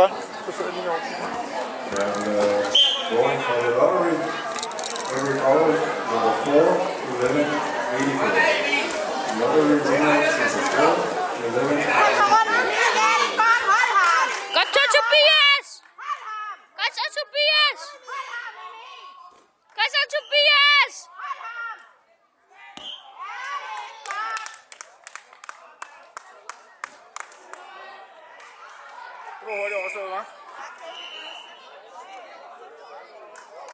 Godt. And uh, going for the lottery, every caller, number 4, 11, 84. Lottery winner, number 4, 11, 84. Godt så, Tobias! Godt så, Tobias! Godt så, Tobias! 干活的，是吗？